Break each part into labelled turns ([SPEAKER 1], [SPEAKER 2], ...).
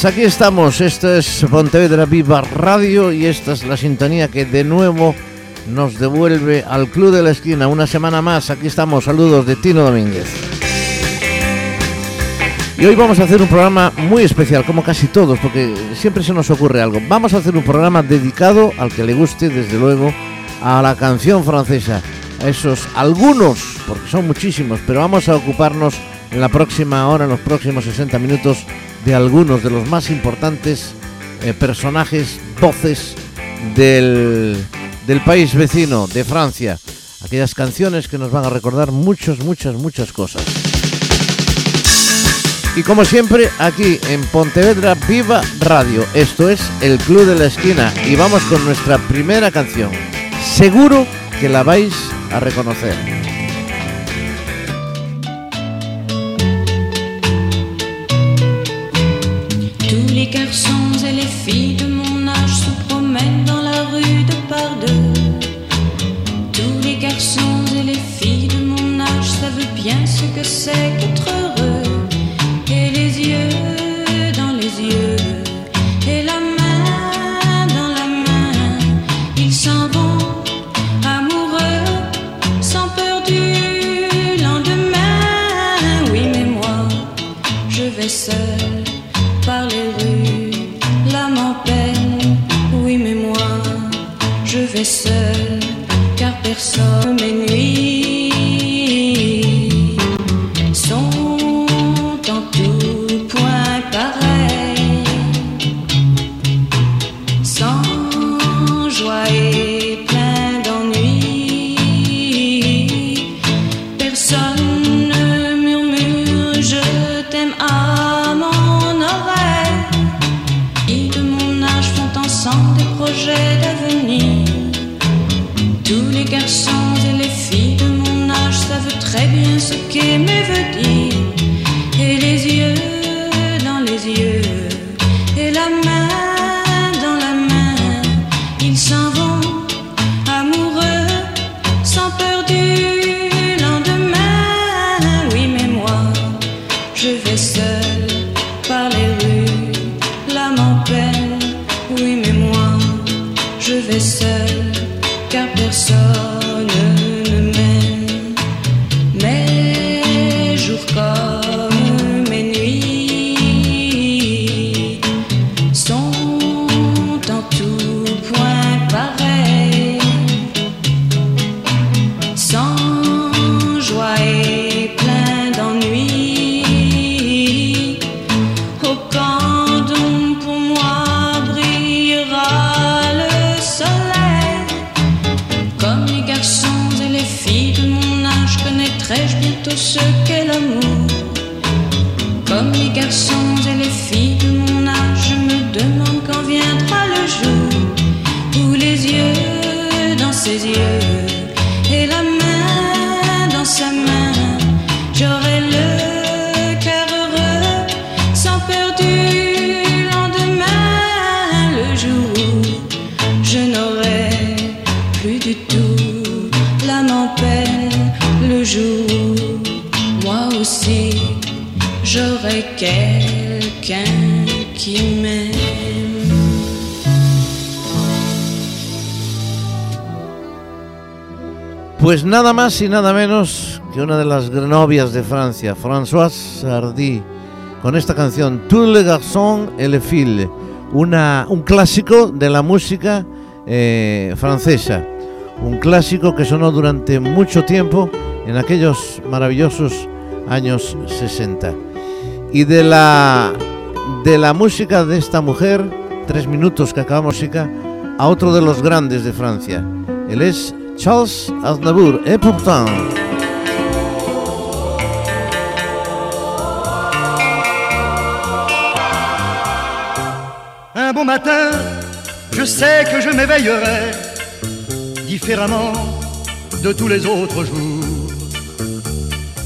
[SPEAKER 1] buenas, aquí estamos. Esto es Pontevedra Viva Radio y esta es la sintonía que de nuevo nos devuelve al Club de la Esquina. Una semana más, aquí estamos. Saludos de Tino Domínguez. Y hoy vamos a hacer un programa muy especial, como casi todos, porque siempre se nos ocurre algo. Vamos a hacer un programa dedicado al que le guste, desde luego, a la canción francesa. A esos algunos, porque son muchísimos, pero vamos a ocuparnos en la próxima hora, en los próximos 60 minutos, de algunos de los más importantes eh, personajes, voces del, del país vecino, de Francia. Aquellas canciones que nos van a recordar muchas, muchas, muchas cosas. Y como siempre, aquí en Pontevedra Viva Radio. Esto es el Club de la Esquina. Y vamos con nuestra primera canción. Seguro que la vais a reconocer.
[SPEAKER 2] Garçons et les seul, car personne m'ennuie. Sont
[SPEAKER 1] Pues nada más y nada menos que una de las novias de Francia, Françoise Hardy, con esta canción Tous les garçons et les filles, una, un clásico de la música eh, francesa, un clásico que sonó durante mucho tiempo en aquellos maravillosos años 60. Y de la, de la música de esta mujer, tres minutos que acaba música, a otro de los grandes de Francia. Él es Charles Aznavour. Et pourtant...
[SPEAKER 3] Un bon matin, je sais que je m'éveillerai différemment de tous les autres jours.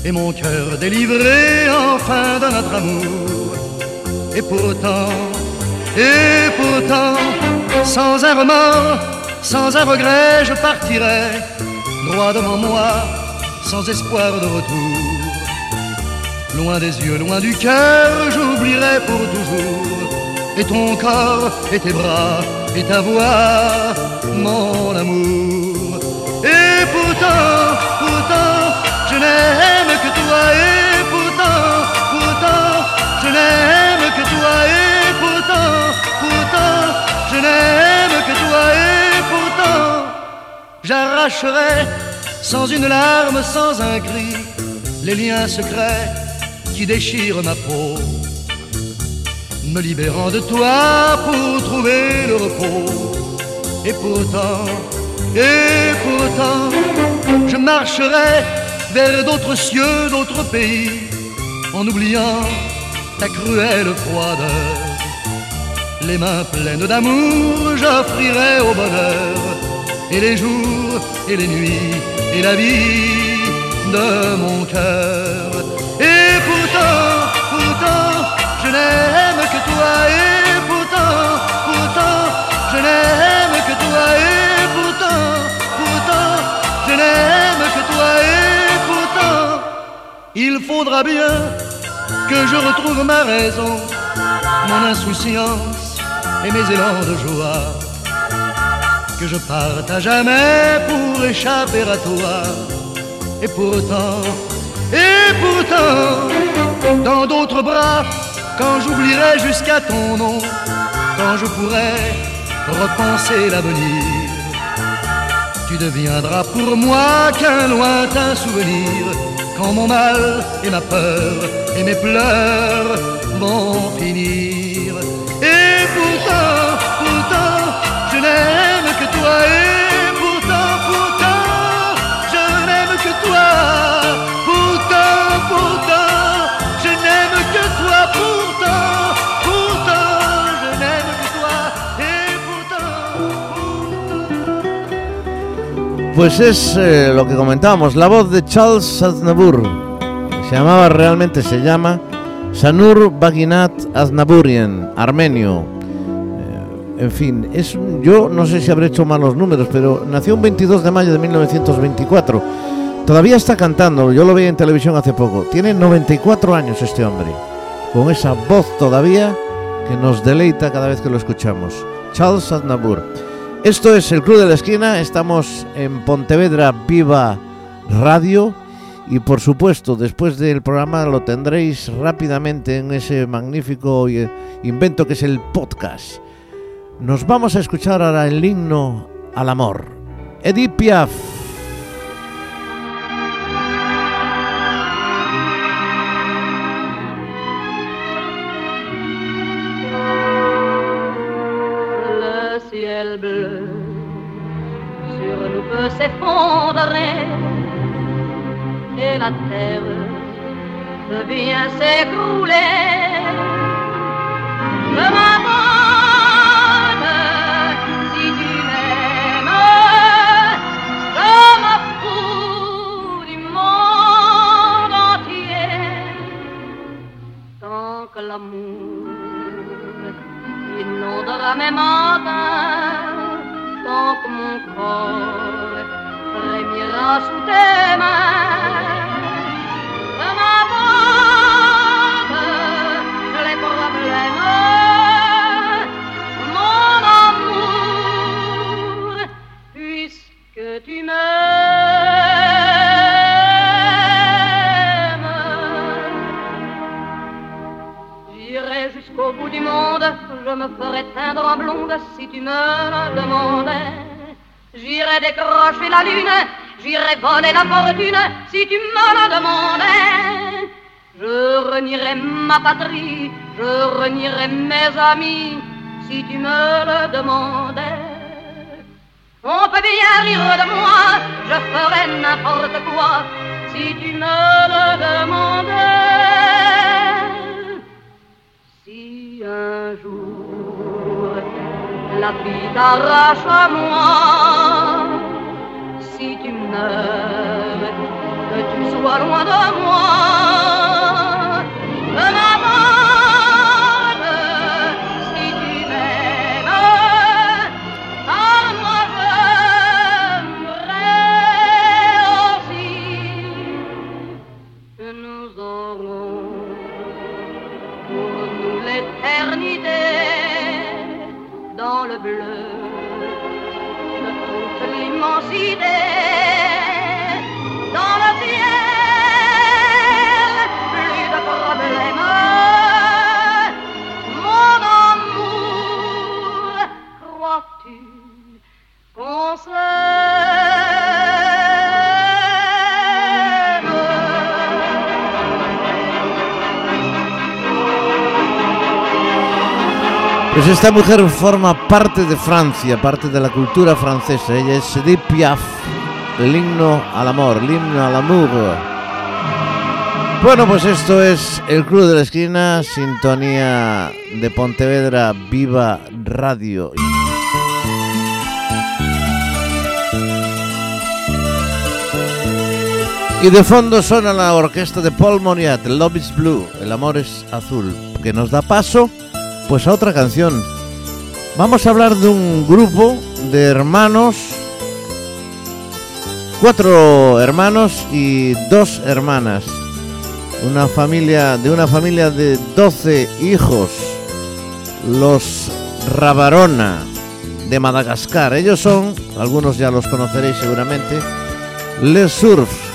[SPEAKER 3] Et mon cœur délivré enfin de notre amour. Et pourtant, et pourtant, sans un remords, sans un regret, je partirai droit devant moi, sans espoir de retour. Loin des yeux, loin du cœur, j'oublierai pour toujours. Et ton corps, et tes bras, et ta voix, mon amour. Et pourtant, pourtant, je n'aime que toi. Et pourtant, pourtant, je n'aime que toi. Et pourtant, pourtant, je n'aime que toi. Et j'arracherai sans une larme, sans un cri, les liens secrets qui déchirent ma peau, me libérant de toi pour trouver le repos. Et pourtant, et pourtant, je marcherai vers d'autres cieux, d'autres pays, en oubliant ta cruelle froideur. Les mains pleines d'amour, j'offrirai au bonheur, et les jours et les nuits et la vie de mon cœur. Et pourtant, pourtant, je n'aime que toi. Et pourtant, pourtant, je n'aime que toi. Et pourtant, pourtant, je n'aime que toi. Et pourtant, il faudra bien que je retrouve ma raison, mon insouciance et mes élans de joie. Je parte à jamais pour échapper à toi. Et pourtant, et pourtant, dans d'autres bras, quand j'oublierai jusqu'à ton nom, quand je pourrai repenser l'avenir, tu deviendras pour moi qu'un lointain souvenir, quand mon mal et ma peur et mes pleurs vont finir.
[SPEAKER 1] Pues es eh, lo que comentábamos, la voz de Charles Aznavour. Se llamaba realmente, se llama Sanur Baginat Aznavourian, armenio. En fin, es yo no sé si habré hecho malos números, pero nació un 22 de mayo de 1924. Todavía está cantando, yo lo vi en televisión hace poco. Tiene 94 años este hombre, con esa voz todavía que nos deleita cada vez que lo escuchamos. Charles Aznavour. Esto es el Club de la Esquina, estamos en Pontevedra Viva Radio y por supuesto después del programa lo tendréis rápidamente en ese magnífico eh, invento que es el podcast. Nos vamos a escuchar ahora el himno al amor. Edith Piaf.
[SPEAKER 4] Le ciel bleu sur nous peut s'effondrer et la terre bien s'écrouler. L'amour inondera mes matins, tant que mon corps frémira sous tes mains. Monde, je me ferai teindre en blonde si tu me le demandais. J'irai décrocher la lune, j'irai voler la fortune si tu me le demandais. Je renierai ma patrie, je renierai mes amis si tu me le demandais. On peut bien rire de moi, je ferai n'importe quoi si tu me le demandais. Si un jour la vie t'arrache à moi, si tu meurs, que tu sois loin de moi,
[SPEAKER 1] Pues esta mujer forma parte de Francia, parte de la cultura francesa. Ella es Edith Piaf, el himno al amor, el himno al amour. Bueno, pues esto es el Club de la Esquina, sintonía de Pontevedra Viva Radio. Y de fondo suena la orquesta de Paul Moniat, Love is Blue, el amor es azul, que nos da paso pues a otra canción. Vamos a hablar de un grupo de hermanos, cuatro hermanos y dos hermanas. Una familia de una familia de 12 hijos. Los Rabarona de Madagascar. Ellos son, algunos ya los conoceréis seguramente, Les Surf.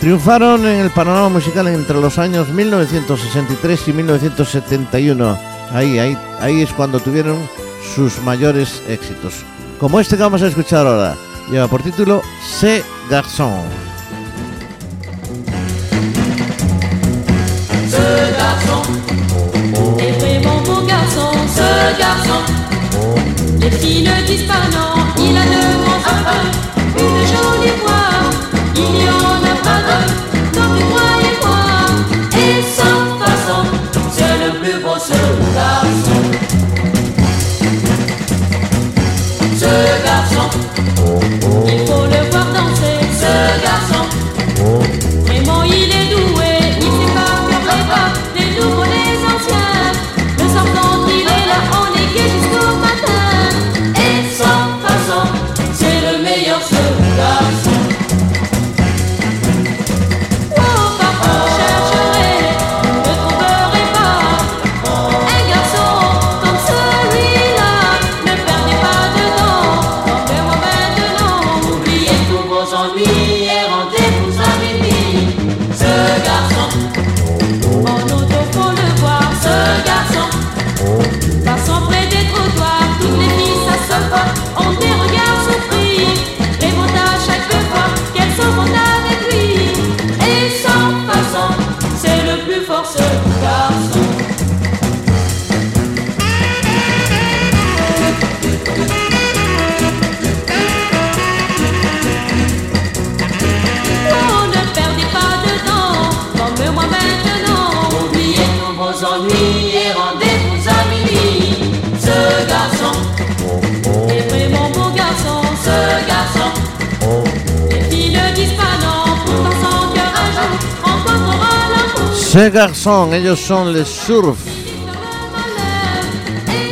[SPEAKER 1] Triunfaron en el panorama musical entre los años 1963 y 1971. Ahí, ahí, ahí es cuando tuvieron sus mayores éxitos. Como este que vamos a escuchar ahora. Lleva por título Ce Garçon.
[SPEAKER 5] Ce garçon ce garçon. Ce
[SPEAKER 1] ellos son Les Surf.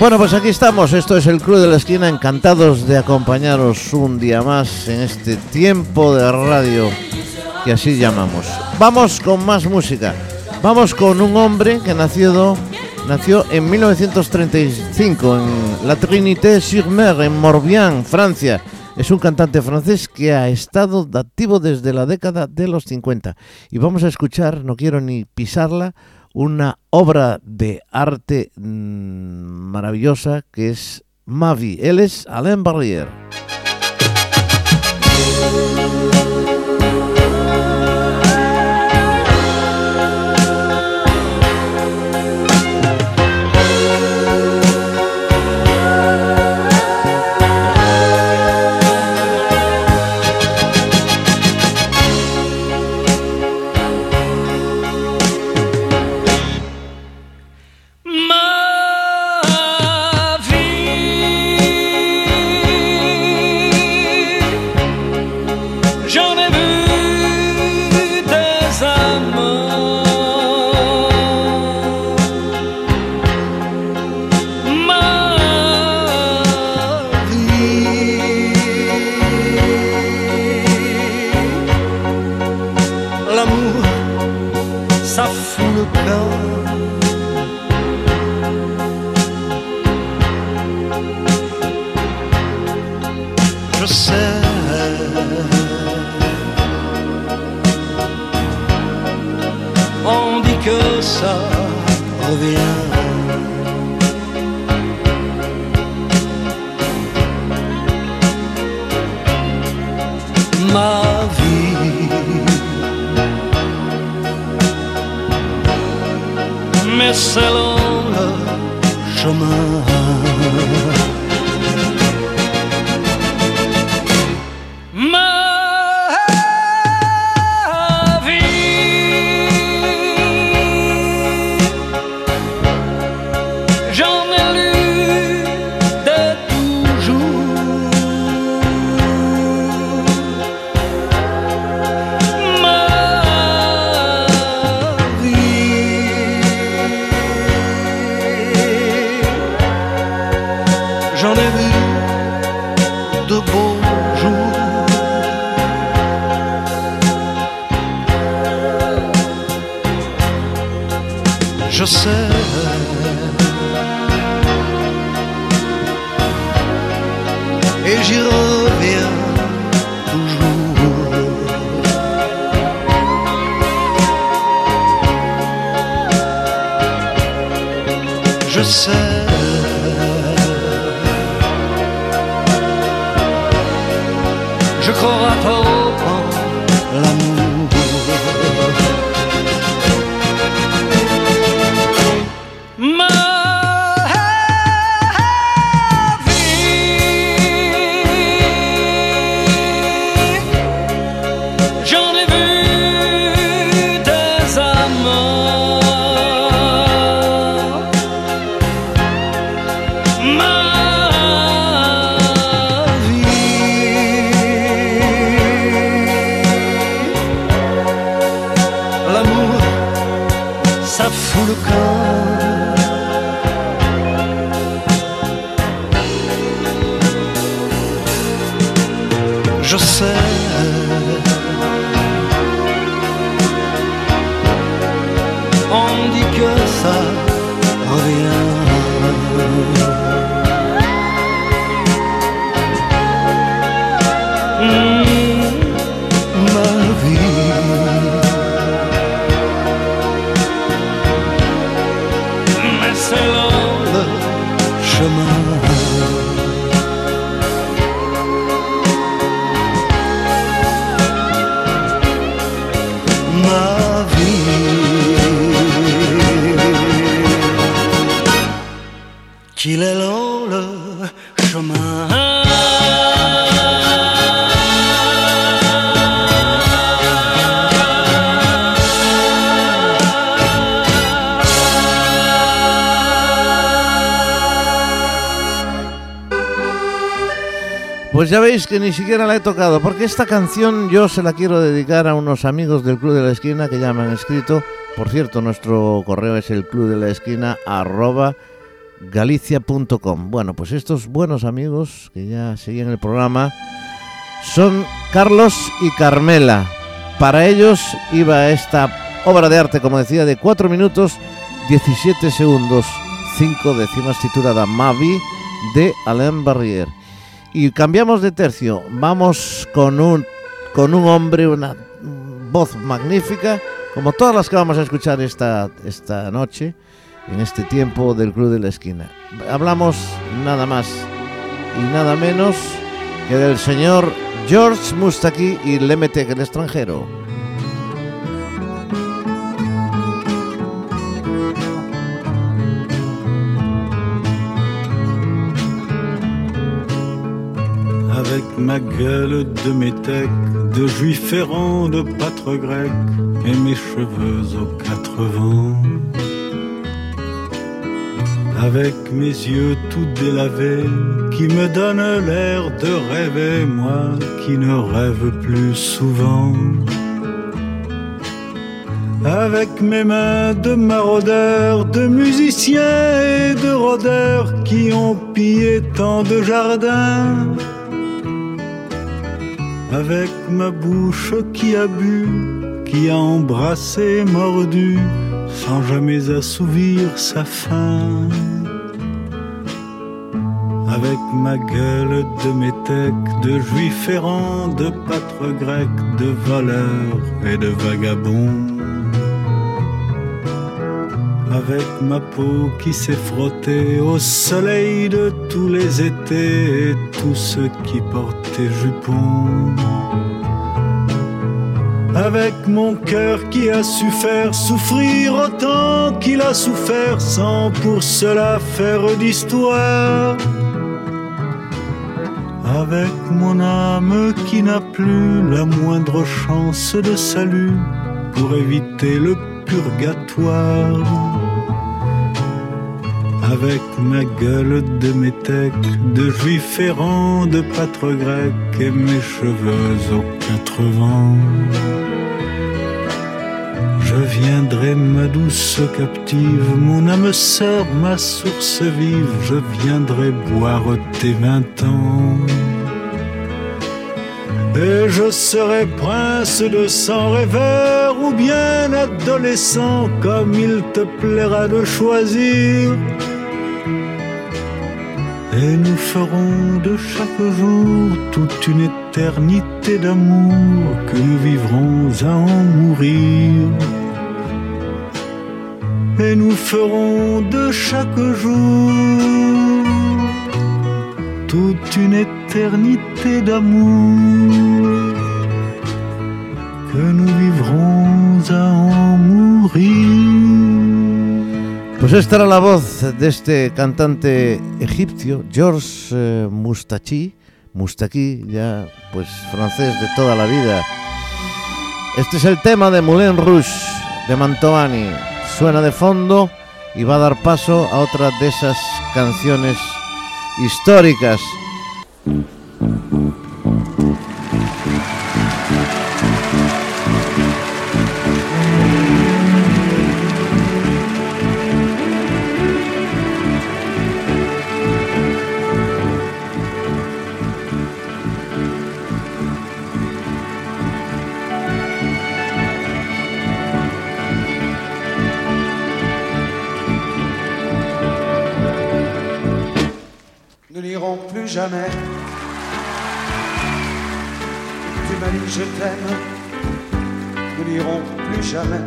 [SPEAKER 1] Bueno, pues aquí estamos. Esto es el Club de la Esquina. Encantados de acompañaros un día más en este tiempo de radio que así llamamos. Vamos con más música. Vamos con un hombre que nació, nació en 1935 en la Trinité-sur-Mer, en Morbihan, Francia. Es un cantante francés que ha estado activo desde la década de los 50. Y vamos a escuchar, no quiero ni pisarla, una obra de arte mm, maravillosa que es Mavi. Él es Alain Barrière.
[SPEAKER 6] Ma vie. Mais selon le
[SPEAKER 3] chemin.
[SPEAKER 1] Veis que ni siquiera la he tocado, porque esta canción yo se la quiero dedicar a unos amigos del Club de la Esquina que ya me han escrito. Por cierto, nuestro correo es el club de la esquina arroba galicia.com. Bueno, pues estos buenos amigos que ya siguen el programa son Carlos y Carmela. Para ellos iba esta obra de arte, como decía, de 4 minutos 17 segundos, 5 décimas titulada Mavi de Alain Barrier. Y cambiamos de tercio, vamos con un, con un hombre, una voz magnífica, como todas las que vamos a escuchar esta, esta noche, en este tiempo del Club de la Esquina. Hablamos nada más y nada menos que del señor George Mustaki y Lemetec, el extranjero.
[SPEAKER 7] Ma gueule de métèque, de juif errant, de pâtre grec, et mes cheveux aux quatre vents. Avec mes yeux tout délavés, qui me donnent l'air de rêver, moi qui ne rêve plus souvent. Avec mes mains de maraudeurs, de musiciens et de rôdeurs qui ont pillé tant de jardins. Avec ma bouche qui a bu, qui a embrassé, mordu, sans jamais assouvir sa faim. avec ma gueule de métèque, de juif errant, de pâtre grec, de voleur et de vagabond. Avec ma peau qui s'est frottée au soleil de tous les étés et tous ceux qui portaient jupons. Avec mon cœur qui a su faire souffrir autant qu'il a souffert sans pour cela faire d'histoire avec mon âme qui n'a plus la moindre chance de salut pour éviter le purgatoire. Avec ma gueule de métèque, de juif errant, de pâtre grec et mes cheveux aux quatre vents. Je viendrai, ma douce captive, mon âme sœur, ma source vive, je viendrai boire tes vingt ans. Et je serai prince de sang rêveur ou bien adolescent, comme il te plaira de choisir. Et nous ferons de chaque jour toute une éternité d'amour que nous vivrons à en mourir. Et nous ferons de chaque jour toute une éternité d'amour que nous vivrons.
[SPEAKER 1] Pues esta era la voz de este cantante egipcio, Georges eh, Moustachi, Moustaki, ya pues francés de toda la vida. Este es el tema de Moulin Rouge de Mantovani. Suena de fondo y va a dar paso a otra de esas canciones históricas.
[SPEAKER 8] Nous n'irons plus jamais.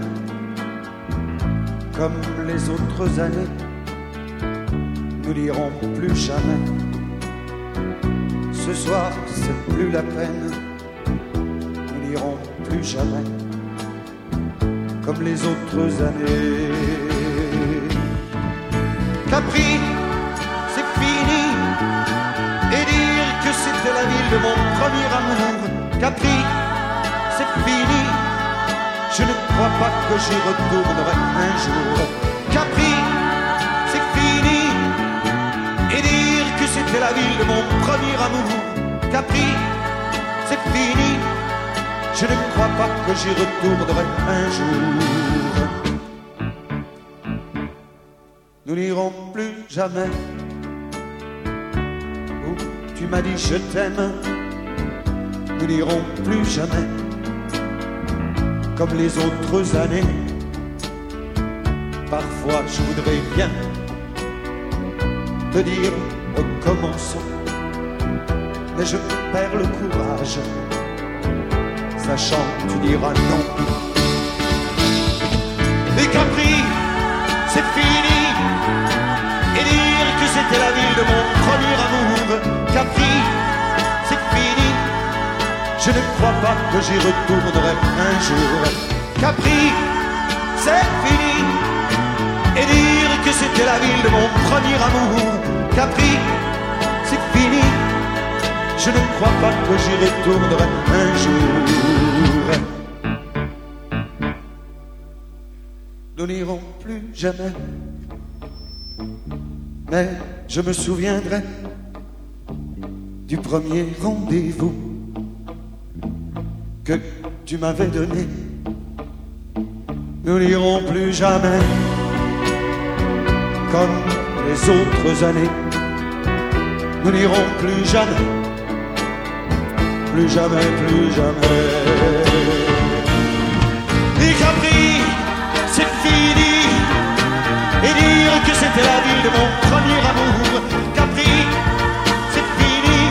[SPEAKER 8] Comme les autres années. Nous n'irons plus jamais. Ce soir, c'est plus la peine. Nous n'irons plus jamais. Comme les autres années. Capri, c'est fini. Et dire que c'était la ville de mon premier amour. Capri. Je ne crois pas que j'y retournerai un jour. Capri, c'est fini. Et dire que c'était la ville de mon premier amour. Capri, c'est fini. Je ne crois pas que j'y retournerai un jour. Nous n'irons plus jamais où tu m'as dit je t'aime. Nous n'irons plus jamais comme les autres années. Parfois je voudrais bien te dire recommençons, mais je perds le courage, sachant que tu diras non. Et Capri, c'est fini, et dire que c'était la ville de mon premier amour. Capri, je ne crois pas que j'y retournerai un jour. Capri, c'est fini, et dire que c'était la ville de mon premier amour. Capri, c'est fini, je ne crois pas que j'y retournerai un jour. Nous n'irons plus jamais, mais je me souviendrai du premier rendez-vous que tu m'avais donné. Nous n'irons plus jamais comme les autres années. Nous n'irons plus jamais, plus jamais, plus jamais. Et compris, c'est fini. Et dire que c'était la ville de mon premier amour. Capri, c'est fini.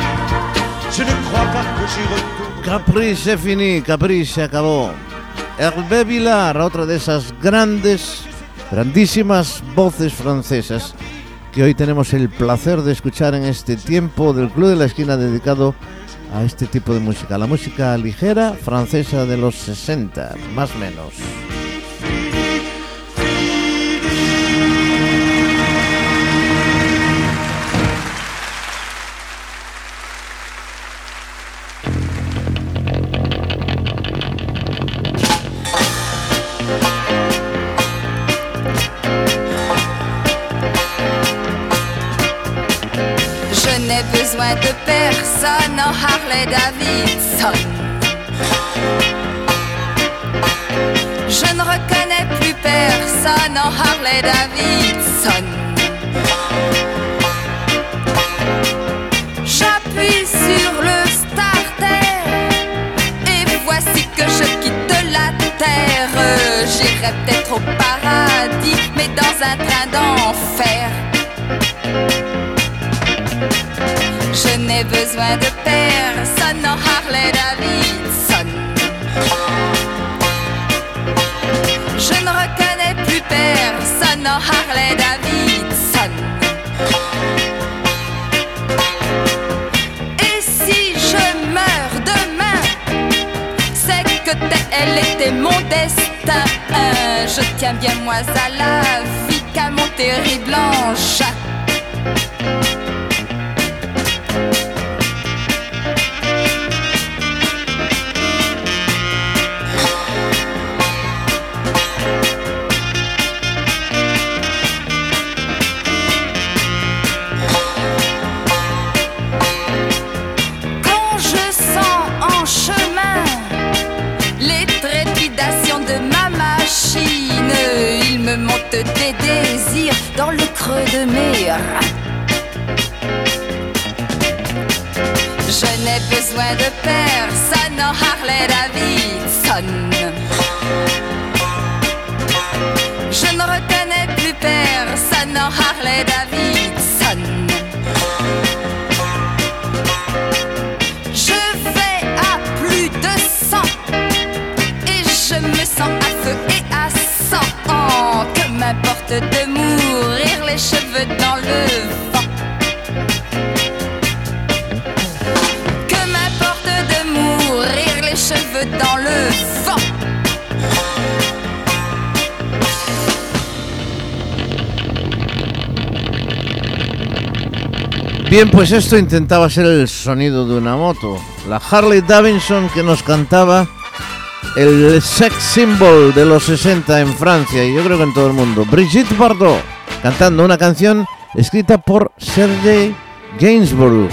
[SPEAKER 8] Je ne crois pas que j'y retourne.
[SPEAKER 1] Capri se fini, Capri se acabó. Hervé Vilar, otra de esas grandes, grandísimas voces francesas que hoy tenemos el placer de escuchar en este tiempo del Club de la Esquina dedicado a este tipo de música, la música ligera francesa de los 60, más o menos.
[SPEAKER 9] Besoin de personne en Harley Davidson. Je ne reconnais plus personne en Harley Davidson. J'appuie sur le starter et voici que je quitte la terre. J'irai peut-être au paradis, mais dans un train d'enfer. Je n'ai besoin de personne en Harley Davidson. Je ne reconnais plus personne en Harley Davidson. Et si je meurs demain, c'est que elle était mon destin. Je tiens bien moins à la vie qu'à mon terrible engin. Je n'ai besoin de personne en Harley Davidson. Je ne reconnais plus personne en Harley Davidson.
[SPEAKER 1] Bien, pues esto intentaba ser el sonido de una moto. La Harley Davidson que nos cantaba el sex symbol de los 60 en Francia y yo creo que en todo el mundo. Brigitte Bardot cantando una canción escrita por Sergei Gainsborough.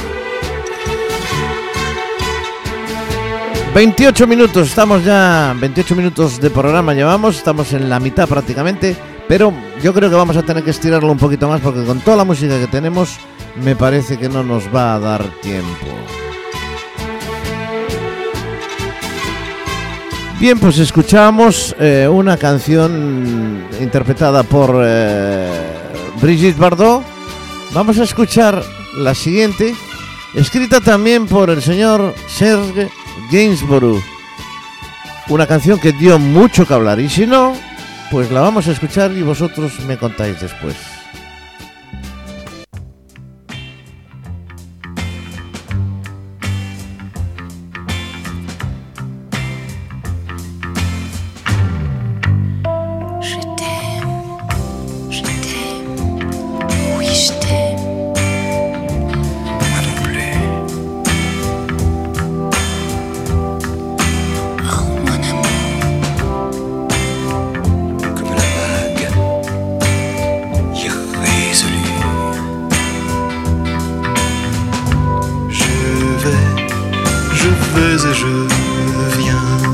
[SPEAKER 1] 28 minutos, estamos ya, 28 minutos de programa llevamos, estamos en la mitad prácticamente, pero yo creo que vamos a tener que estirarlo un poquito más porque con toda la música que tenemos me parece que no nos va a dar tiempo. Bien, pues escuchamos eh, una canción interpretada por eh, Brigitte Bardot. Vamos a escuchar la siguiente, escrita también por el señor Serge Gainsborough. Una canción que dio mucho que hablar y si no, pues la vamos a escuchar y vosotros me contáis después.
[SPEAKER 10] Et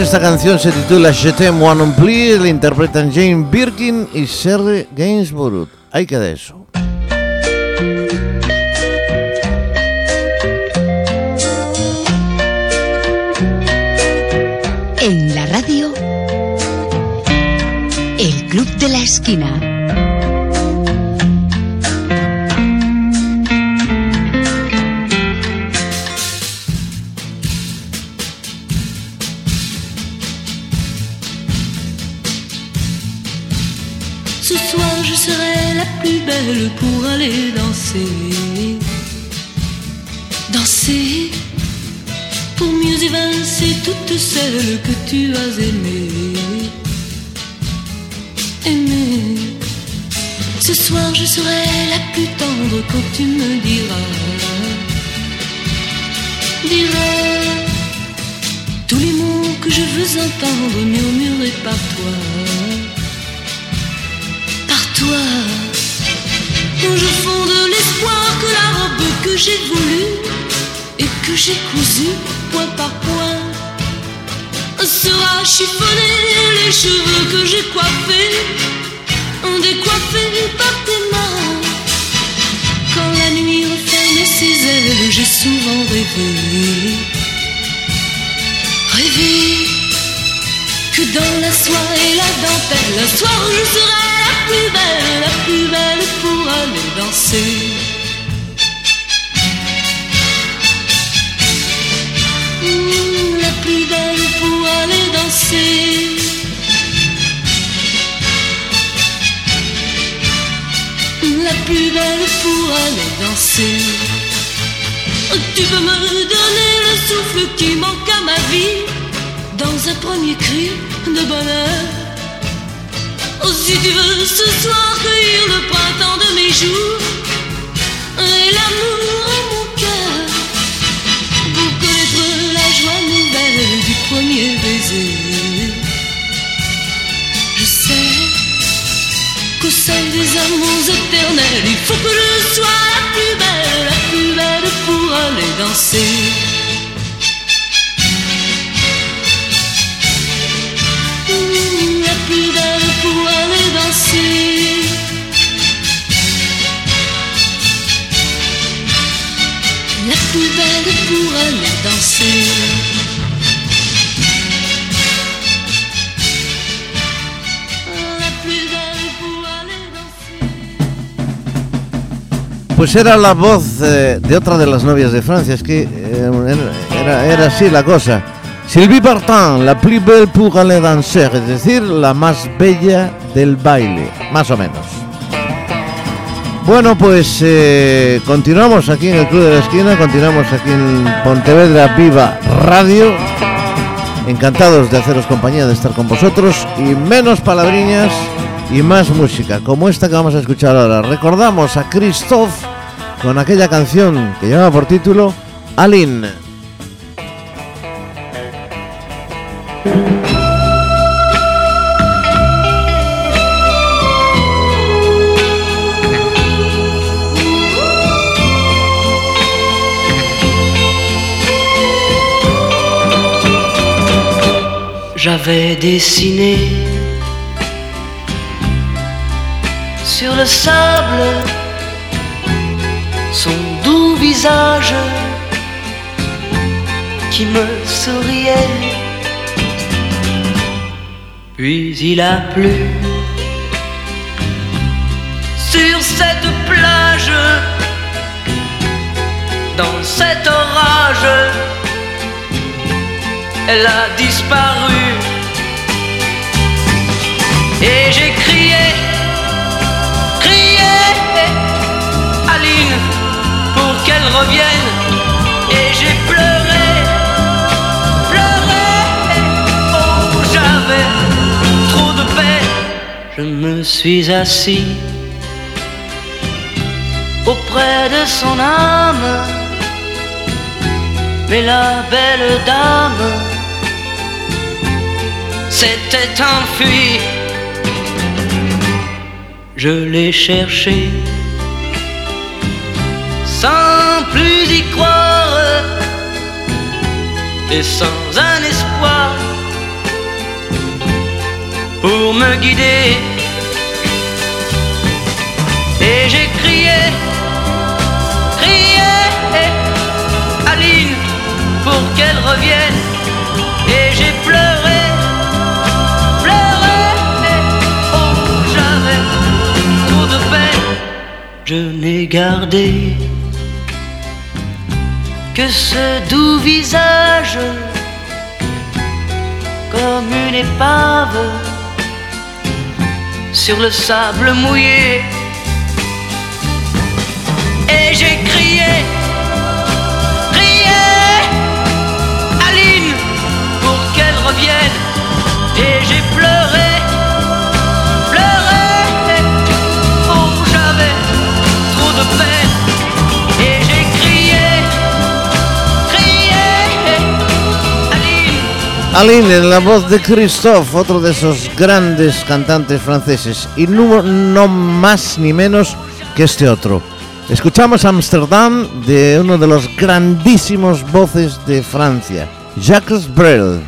[SPEAKER 1] Esta canción se titula Je t'aime moi non plus, la interpretan Jane Birkin y Serge Gainsbourg. Ahí queda eso.
[SPEAKER 11] En la radio, El Club de la Esquina.
[SPEAKER 2] Ce soir je serai la plus belle pour aller danser. Danser pour mieux évincer toutes celles que tu as aimées. Aimées. Ce soir je serai la plus tendre quand tu me diras. Diras tous les mots que je veux entendre murmurés par toi toi. Je fonde l'espoir que la robe que j'ai voulue et que j'ai cousue point par point sera chiffonnée. Les cheveux que j'ai coiffés, décoiffés par tes mains. Quand la nuit referme ses ailes, j'ai souvent rêvé. Rêvé que dans la soie et la dentelle, un soir je serai la plus belle, la plus belle pour aller danser. Mmh, la plus belle pour aller danser. La plus belle pour aller danser. Tu peux me donner le souffle qui manque à ma vie dans un premier cri de bonheur. Oh, si tu veux ce soir cueillir le printemps de mes jours et l'amour en mon cœur pour connaître la joie nouvelle du premier baiser. Je sais qu'au sein des amours éternels, il faut que je sois la plus belle, la plus belle pour aller danser.
[SPEAKER 1] Pues era la voz eh, de otra de las novias de Francia, es que eh, era, así la cosa. Sylvie Vartan, la plus belle pour aller danser, es decir, la más bella del baile, más o menos. Bueno, pues eh, continuamos aquí en el Club de la Esquina, continuamos aquí en Pontevedra Viva Radio. Encantados de haceros compañía, de estar con vosotros y menos palabriñas y más música, como esta que vamos a escuchar ahora. Recordamos a Christoph con aquella canción que lleva por título Aline.
[SPEAKER 6] J'avais dessiné sur le sable son doux visage qui me souriait. Puis il a plu sur cette plage, dans cet orage, elle a disparu. Et j'ai crié, crié, Aline, pour qu'elle revienne. Et j'ai pleuré, pleuré, oh j'avais trop de peine. Je me suis assis auprès de son âme. Mais la belle dame s'était enfuie. Je l'ai cherché sans plus y croire et sans un espoir pour me guider. Et j'ai crié, crié, Aline, pour qu'elle revienne. Je n'ai gardé que ce doux visage comme une épave sur le sable mouillé. Et j'ai crié, crié, Aline, pour qu'elle revienne. Et j'ai pleuré, Aline.
[SPEAKER 1] La voz de Christophe, otro de esos grandes cantantes franceses, y no, no más ni menos que este otro. Escuchamos Amsterdam de uno de los grandísimos voces de Francia, Jacques Brel.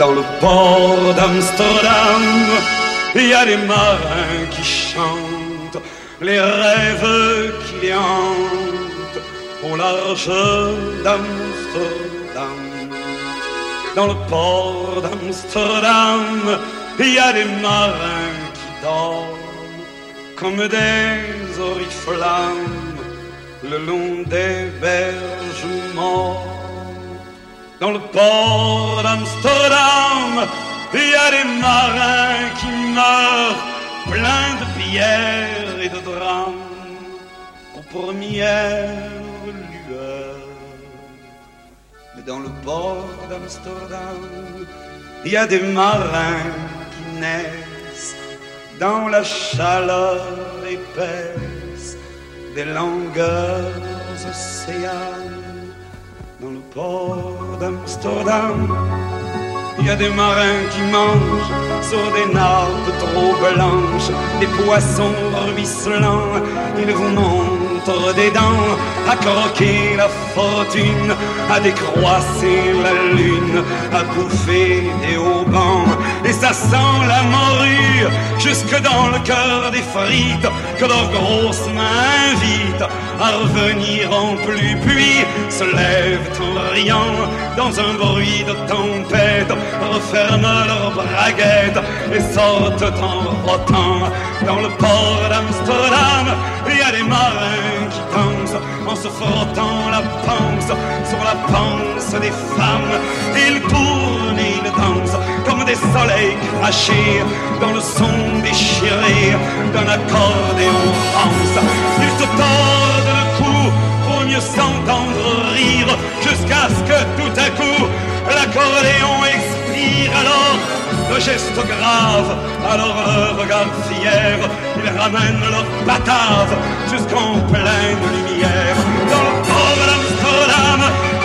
[SPEAKER 12] Dans le port d'Amsterdam, il y a des marins qui chantent les rêves qui hantent au large d'Amsterdam. Dans le port d'Amsterdam, il y a des marins qui dorment comme des oriflammes le long des berges morts. Dans le port d'Amsterdam, il y a des marins qui meurent pleins de pierres et de drames aux premières lueurs. Mais dans le port d'Amsterdam, il y a des marins qui naissent dans la chaleur épaisse des longueurs océanes. Port d'Amsterdam, il y a des marins qui mangent sur des nappes trop blanches, des poissons ruisselants. Ils vous des dents à croquer la fortune, à décroisser la lune, à bouffer des haubans. Et ça sent la morue jusque dans le cœur des frites que leurs grosses mains invitent à revenir en pluie, puis se lèvent en riant dans un bruit de tempête, referment leurs braguettes et sortent en rotant dans le port d'Amsterdam. Il y a des marins qui dansent en se frottant la panse sur la panse des femmes. Ils tournent et ils dansent comme des soleils crachés dans le son déchiré d'un accordéon rance. Ils se tordent le cou pour mieux s'entendre rire jusqu'à ce que tout à coup l'accordéon expire alors le geste grave, alors le regard fier, ils ramènent leur batave jusqu'en pleine lumière. Dans le port d'Amsterdam,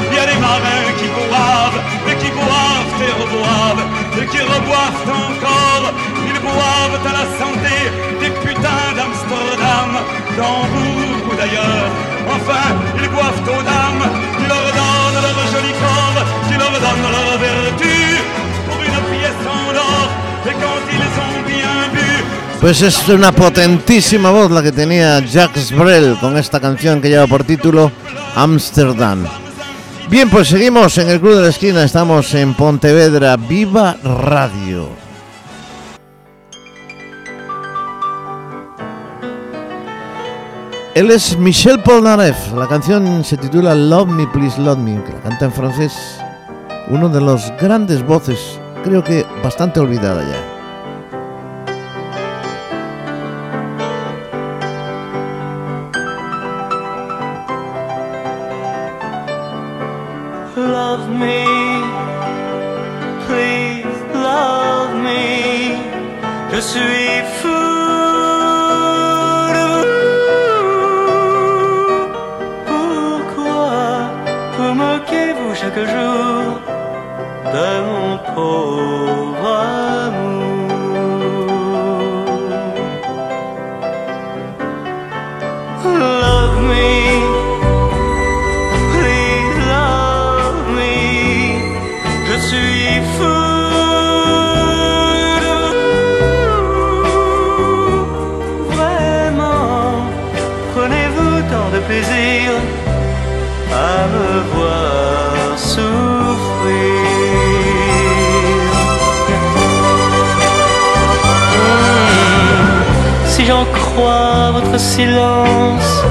[SPEAKER 12] il y a des marins qui boivent, et qui boivent et reboivent, et qui reboivent encore. Ils boivent à la santé des putains d'Amsterdam, d'Hambourg ou d'ailleurs. Enfin, ils boivent aux dames, qui leur donnent leur joli corps, qui leur donnent leur vertu
[SPEAKER 1] Pues es una potentísima voz la que tenía Jacques Brel con esta canción que lleva por título Amsterdam. Bien, pues seguimos en el Club de la Esquina, estamos en Pontevedra, Viva Radio. Él es Michel Polnareff, la canción se titula Love Me, Please Love Me, que la canta en francés, uno de los grandes voces, creo que bastante olvidada ya.
[SPEAKER 13] Silence,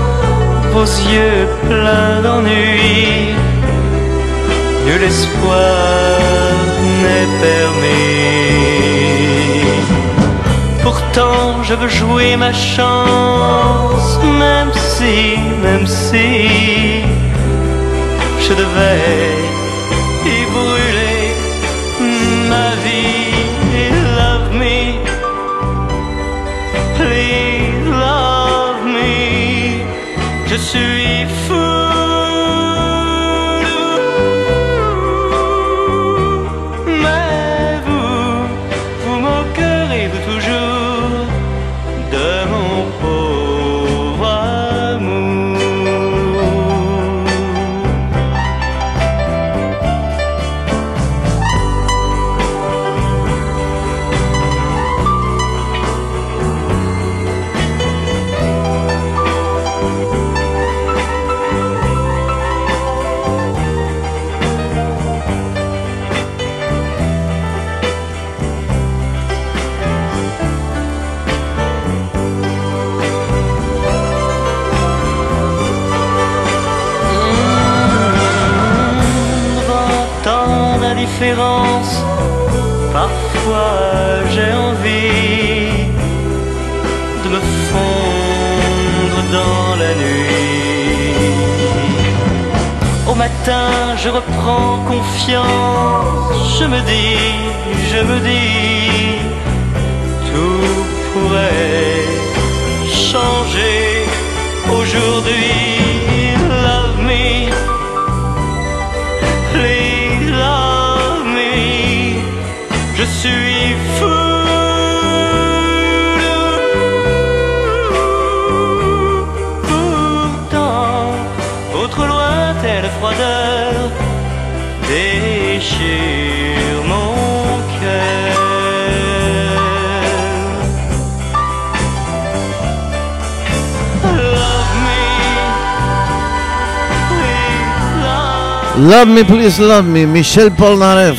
[SPEAKER 13] vos yeux pleins d'ennui, nul espoir n'est permis. Pourtant, je veux jouer ma chance, même si, même si je devais je reprends confiance, je me dis, je me dis, tout pourrait changer aujourd'hui. Je suis fou Love me, please
[SPEAKER 1] love me. Love me. Michelle Polnareff,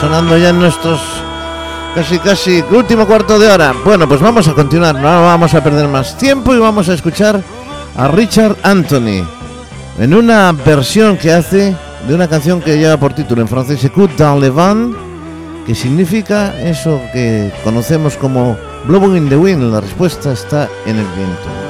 [SPEAKER 1] sonando ya en nuestros Casi, casi, último cuarto de hora. Bueno, pues vamos a continuar, no vamos a perder más tiempo y vamos a escuchar a Richard Anthony en una versión que hace de una canción que lleva por título en francés Écoute dans le vent, que significa eso que conocemos como blowing in the wind. La respuesta está en el viento.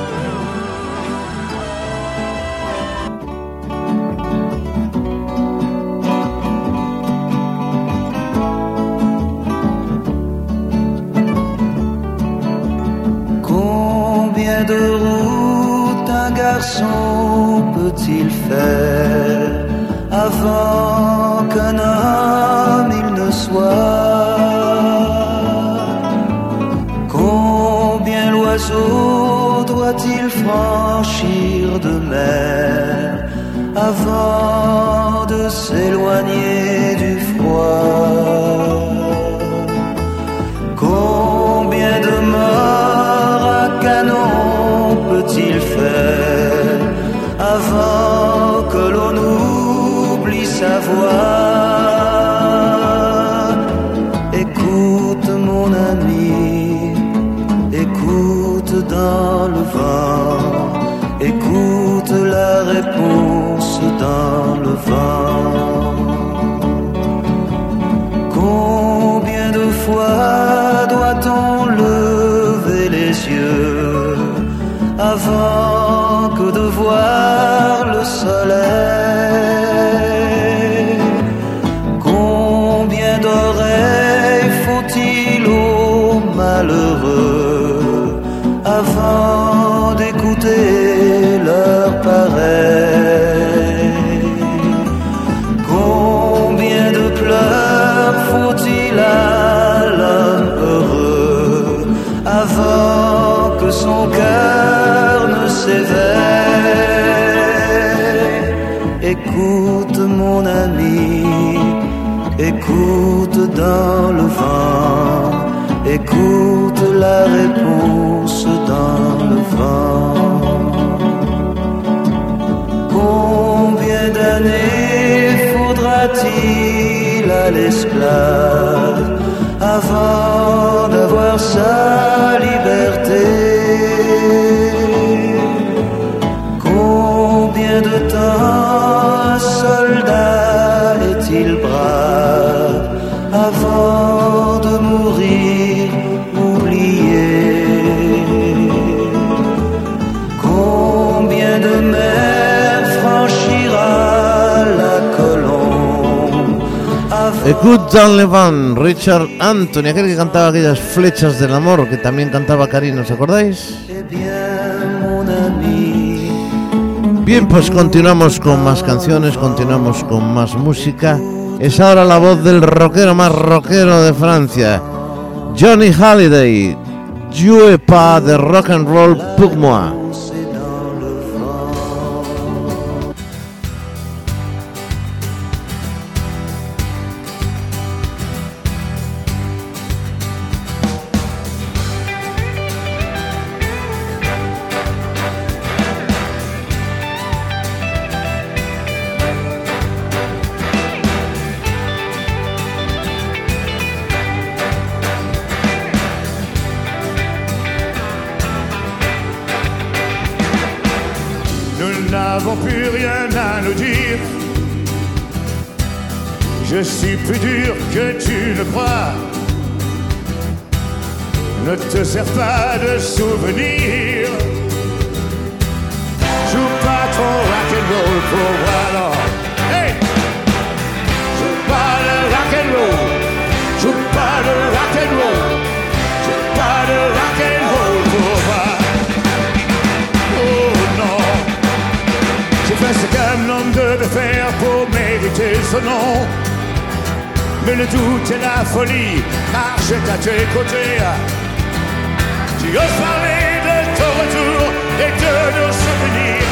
[SPEAKER 14] Combien écoute dans le vent, écoute la réponse dans le vent. Combien d'années faudra-t-il à l'esclave avant d'avoir sa avant
[SPEAKER 1] Écoute dans le vent, Richard Anthony, aquel que cantaba aquellas flechas del amor, que también cantaba Karina, ¿os acordáis? Bien, pues continuamos con más canciones, continuamos con más música. Es ahora la voz del rockero más rockero de Francia, Johnny Halliday. Pas de rock and roll pour
[SPEAKER 15] suis plus dur que tu ne crois. Ne te sers pas de souvenirs. Joue pas trop rock and roll pour moi. Hey! Joue pas de rock and roll. Joue pas de rock and roll. Joue pas de rock and roll pour moi. Oh non. J'ai fait ce qu'un homme devait faire pour mériter ce nom. Mais le doute et la folie marchent à tes côtés. Tu oses parler de ton retour et de nos souvenirs.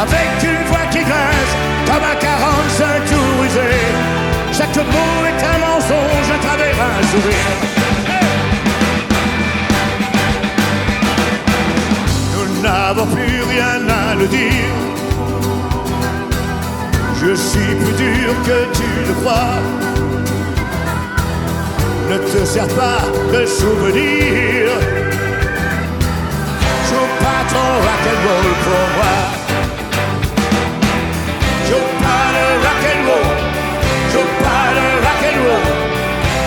[SPEAKER 15] Avec une voix qui grince comme un 45 tout usé. Chaque mot est un mensonge à travers un sourire. Nous n'avons plus rien à nous dire. Je suis plus dur que tu le crois. Ne te sers pas de souvenirs. Joue pas ton rock'n'roll pour moi. Joue pas le rock'n'roll. Joue pas le rock'n'roll.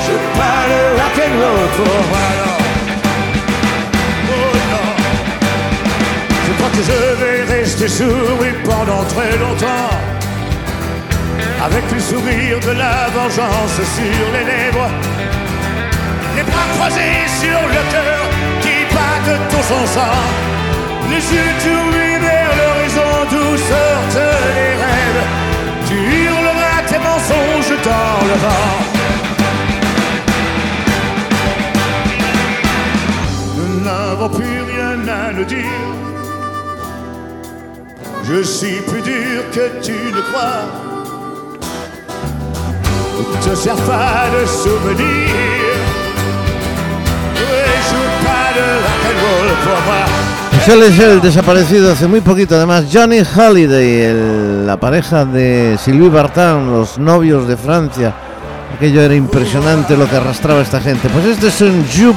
[SPEAKER 15] Joue pas le rock'n'roll pour moi. Oh non. Je crois que je vais rester sourd oui, pendant très longtemps. Avec le sourire de la vengeance sur les lèvres. Les bras croisés sur le cœur qui battent tout son sang. Les yeux tournés vers l'horizon d'où sortent les rêves. Tu hurleras tes mensonges dans le vent. Nous n'avons plus rien à nous dire. Je suis plus dur que tu ne crois. Ne te sers pas de souvenirs.
[SPEAKER 1] Michel es el desaparecido hace muy poquito. Además, Johnny Halliday, el- la pareja de Sylvie Vartan, los novios de Francia. Aquello era impresionante lo que arrastraba esta gente. Pues este es un Joue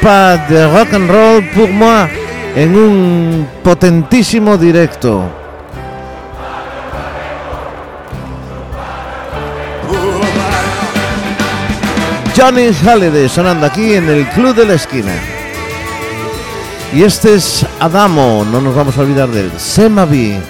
[SPEAKER 1] pas de rock and roll pour moi en un potentísimo directo. Johnny Halliday sonando aquí en el Club de la Esquina. Y este es Adamo, no nos vamos a olvidar de él. Semavi.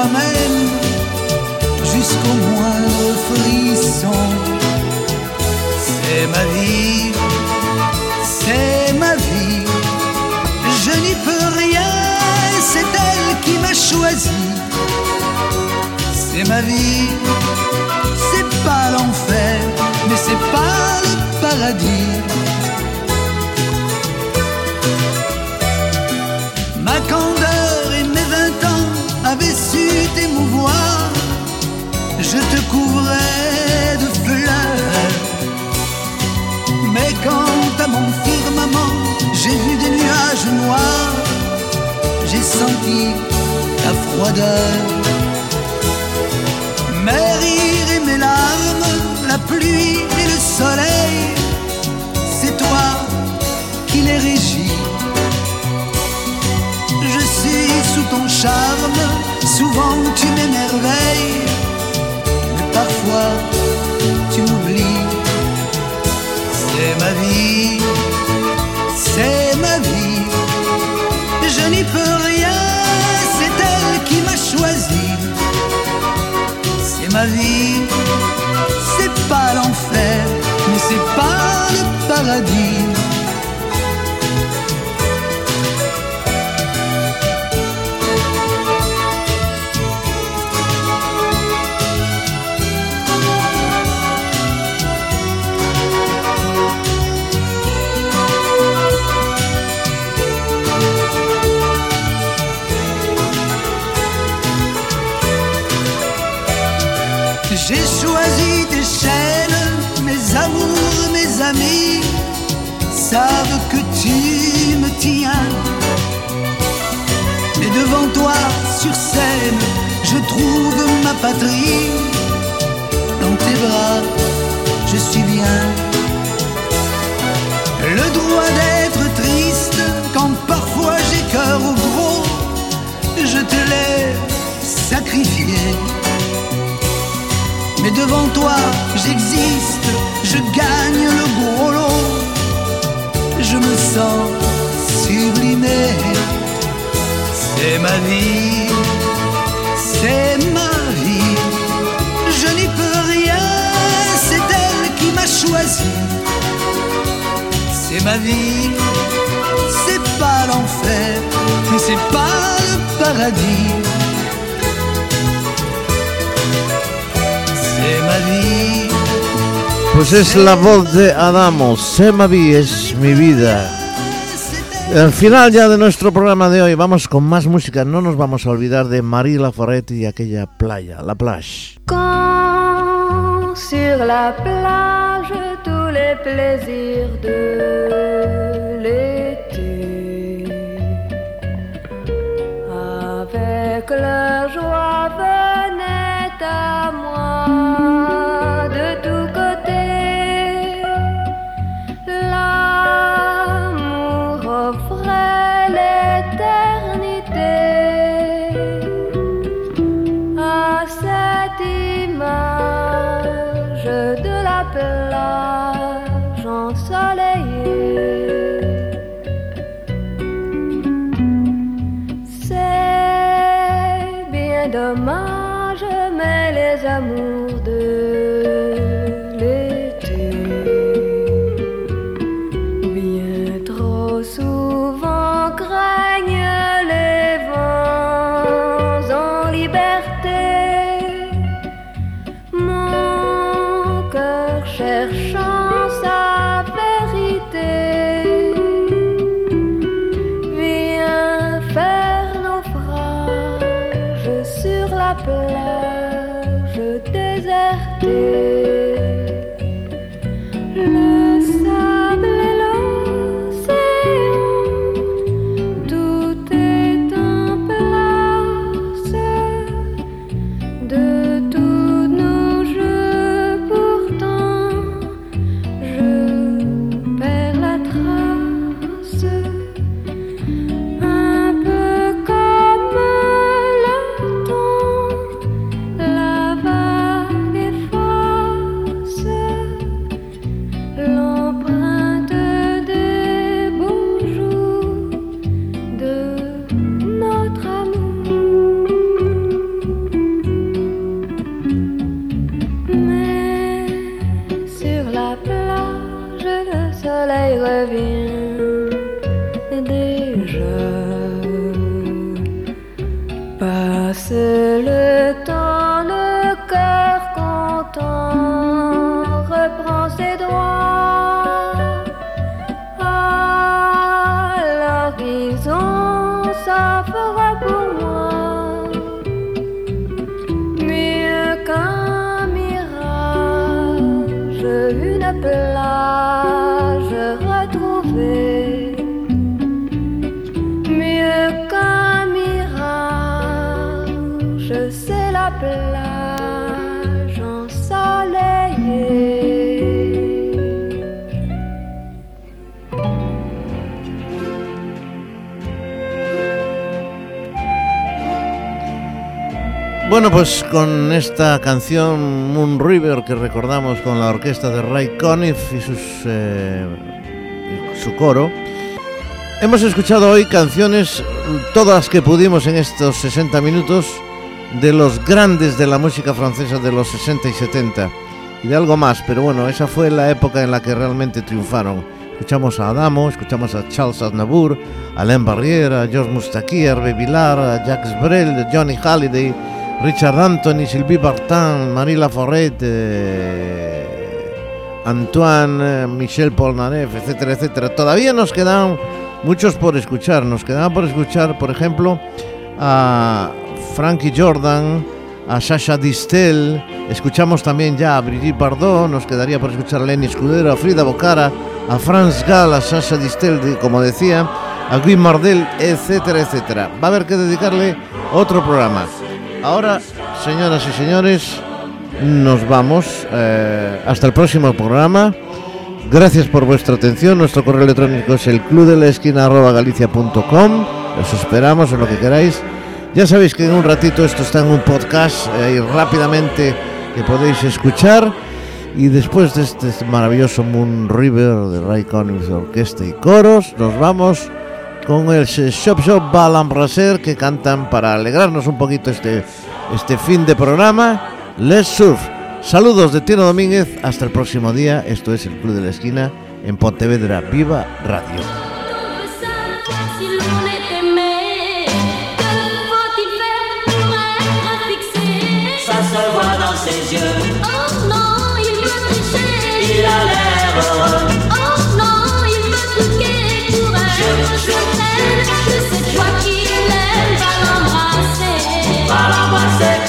[SPEAKER 16] Moi-même, jusqu'au moindre frisson. C'est ma vie, c'est ma vie, je n'y peux rien, c'est elle qui m'a choisi. C'est ma vie, c'est pas l'enfer, mais c'est pas le paradis. Ma t'émouvoir. Je te couvrais de fleurs. Mais quand à mon firmament j'ai vu des nuages noirs, j'ai senti ta froideur. Mes rires et mes larmes, la pluie et le soleil, c'est toi qui les régis. Charme, souvent tu m'émerveilles, mais parfois tu m'oublies. C'est ma vie, c'est ma vie, je n'y peux rien, c'est elle qui m'a choisi. C'est ma vie, c'est pas l'enfer, mais c'est pas le paradis. Savent que tu me tiens. Mais devant toi, sur scène, je trouve ma patrie. Dans tes bras, je suis bien. Le droit d'être triste quand parfois j'ai cœur au gros, je te l'ai sacrifié. Mais devant toi, j'existe, je gagne le gros lot. Je me sens sublimé. C'est ma vie, c'est ma vie. Je n'y peux rien, c'est elle qui m'a choisi. C'est ma vie, c'est pas l'enfer, mais c'est pas le paradis.
[SPEAKER 1] Pues es la voz de Adamo, Semavi es mi vida. Al final ya de nuestro programa de hoy vamos con más música, no nos vamos a olvidar de Marie Laforette y aquella playa, la plage.
[SPEAKER 2] Quand sur la plage tous les plaisirs de
[SPEAKER 1] pues con esta canción Moon River que recordamos con la orquesta de Ray Conniff y sus, eh, su coro, hemos escuchado hoy canciones, todas las que pudimos en estos 60 minutos, de los grandes de la música francesa de los 60 y 70 y de algo más, pero bueno, esa fue la época en la que realmente triunfaron. Escuchamos a Adamo, escuchamos a Charles Aznavour, a Alain Barrière, a Georges Moustaki, a Villar, a Jacques Brel, Johnny Halliday, Richard Anthony, Sylvie Vartan, Marie Laforette, eh, Antoine, eh, Michel Polnareff, etcétera, etcétera. Todavía nos quedan muchos por escuchar. Nos quedan por escuchar, por ejemplo, a Frankie Jordan, a Sasha Distel, escuchamos también ya a Brigitte Bardot, nos quedaría por escuchar a Lenny Escudero, a Frida Bocara, a Franz Gall, a Sasha Distel, como decía, a Guy Mardel, etcétera, etcétera. Va a haber que dedicarle otro programa. Ahora, señoras y señores, nos vamos. eh, hasta el próximo programa. Gracias por vuestra atención. Nuestro correo electrónico es el club de la esquina galicia.com. Os esperamos en lo que queráis. Ya sabéis que en un ratito esto está en un podcast eh, y rápidamente que podéis escuchar. Y después de este maravilloso Moon River de Ray Conniff Orquesta y Coros, nos vamos con el Shop Shop Balan Braser que cantan para alegrarnos un poquito este, este fin de programa. Les Surf. Saludos de Tino Domínguez. Hasta el próximo día. Esto es el Club de la Esquina en Pontevedra Viva Radio.
[SPEAKER 13] para
[SPEAKER 9] você.